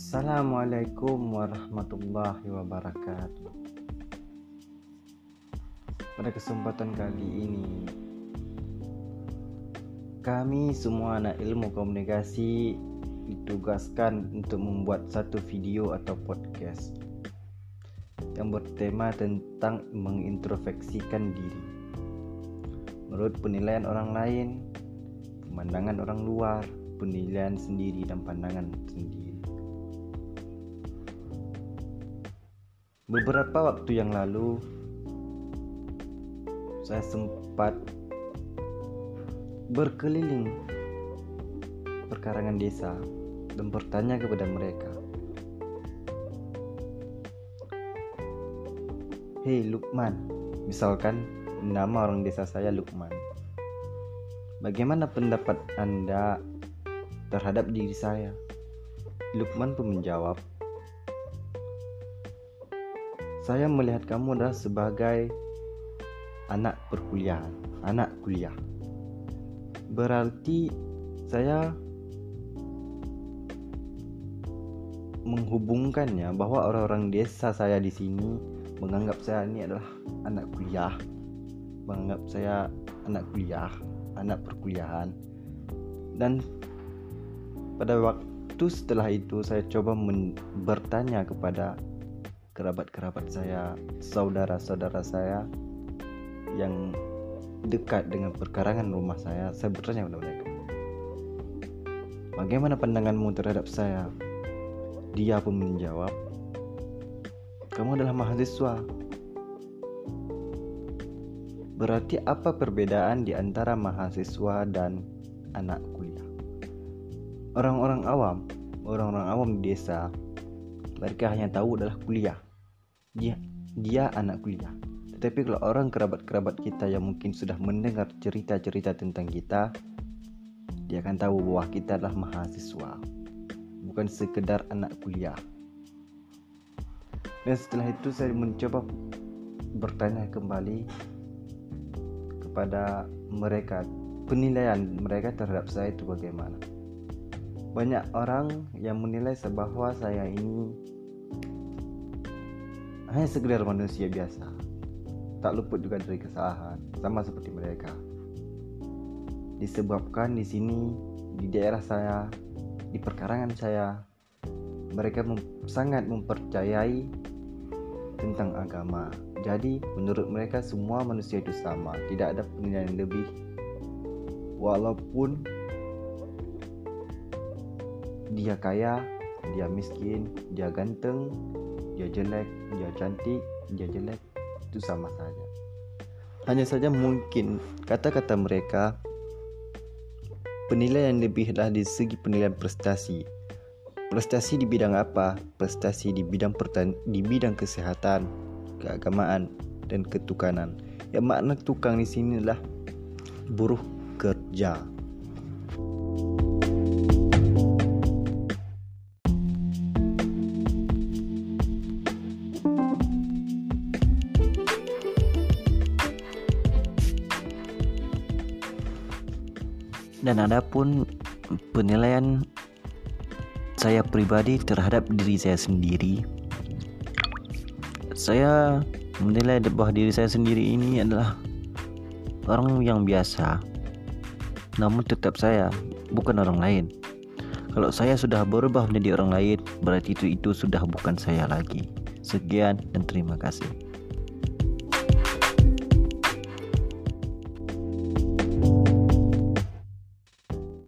Assalamualaikum warahmatullahi wabarakatuh. Pada kesempatan kali ini, kami semua anak ilmu komunikasi ditugaskan untuk membuat satu video atau podcast yang bertema tentang mengintrospeksikan diri. Menurut penilaian orang lain, pemandangan orang luar, penilaian sendiri dan pandangan sendiri. Beberapa waktu yang lalu saya sempat berkeliling perkarangan desa dan bertanya kepada mereka. Hei Lukman, misalkan nama orang desa saya Lukman. Bagaimana pendapat Anda terhadap diri saya? Lukman pun menjawab, saya melihat kamu adalah sebagai anak perkuliahan, anak kuliah. Berarti saya menghubungkannya bahwa orang-orang desa saya di sini menganggap saya ini adalah anak kuliah, menganggap saya anak kuliah, anak perkuliahan. Dan pada waktu setelah itu saya coba bertanya kepada kerabat-kerabat saya, saudara-saudara saya yang dekat dengan perkarangan rumah saya, saya bertanya kepada mereka. Bagaimana pandanganmu terhadap saya? Dia pun menjawab, kamu adalah mahasiswa. Berarti apa perbedaan di antara mahasiswa dan anak kuliah? Orang-orang awam, orang-orang awam di desa, mereka hanya tahu adalah kuliah. Dia dia anak kuliah. Tetapi kalau orang kerabat-kerabat kita yang mungkin sudah mendengar cerita-cerita tentang kita dia akan tahu bahwa kita adalah mahasiswa bukan sekedar anak kuliah. Dan setelah itu saya mencoba bertanya kembali kepada mereka penilaian mereka terhadap saya itu bagaimana banyak orang yang menilai bahwa saya ini hanya sekedar manusia biasa. Tak luput juga dari kesalahan sama seperti mereka. Disebabkan di sini di daerah saya di perkarangan saya mereka mem sangat mempercayai tentang agama. Jadi menurut mereka semua manusia itu sama. Tidak ada penilaian lebih. Walaupun dia kaya dia miskin dia ganteng dia jelek, dia cantik, dia jelek, itu sama saja. Hanya saja mungkin kata-kata mereka penilaian lebihlah di segi penilaian prestasi. Prestasi di bidang apa? Prestasi di bidang pertan di bidang kesehatan, keagamaan, dan ketukanan. Yang makna tukang di sini adalah buruh kerja. Dan ada pun penilaian saya pribadi terhadap diri saya sendiri. Saya menilai bahwa diri saya sendiri ini adalah orang yang biasa. Namun tetap saya bukan orang lain. Kalau saya sudah berubah menjadi orang lain berarti itu itu sudah bukan saya lagi. Sekian dan terima kasih